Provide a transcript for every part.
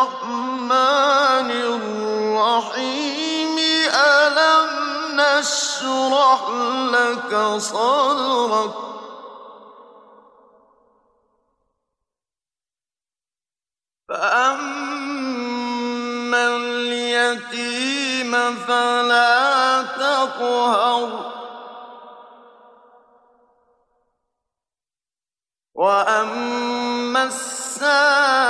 الرحمن الرحيم ألم نشرح لك صدرك؟ فأما اليتيم فلا تقهر وأما السائل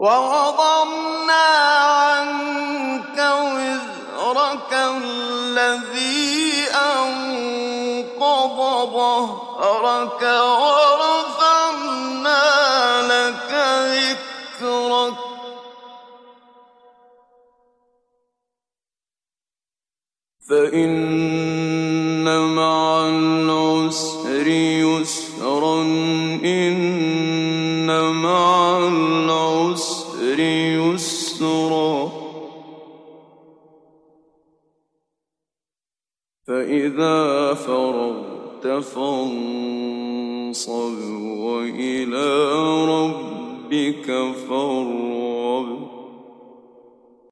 ووضعنا عنك وزرك الذي أنقض ظهرك ورفعنا لك ذكرك. فإن مع العسر يسرا إن مع العسر يسرا. فإذا فرغت فانصب وإلى ربك فارغب.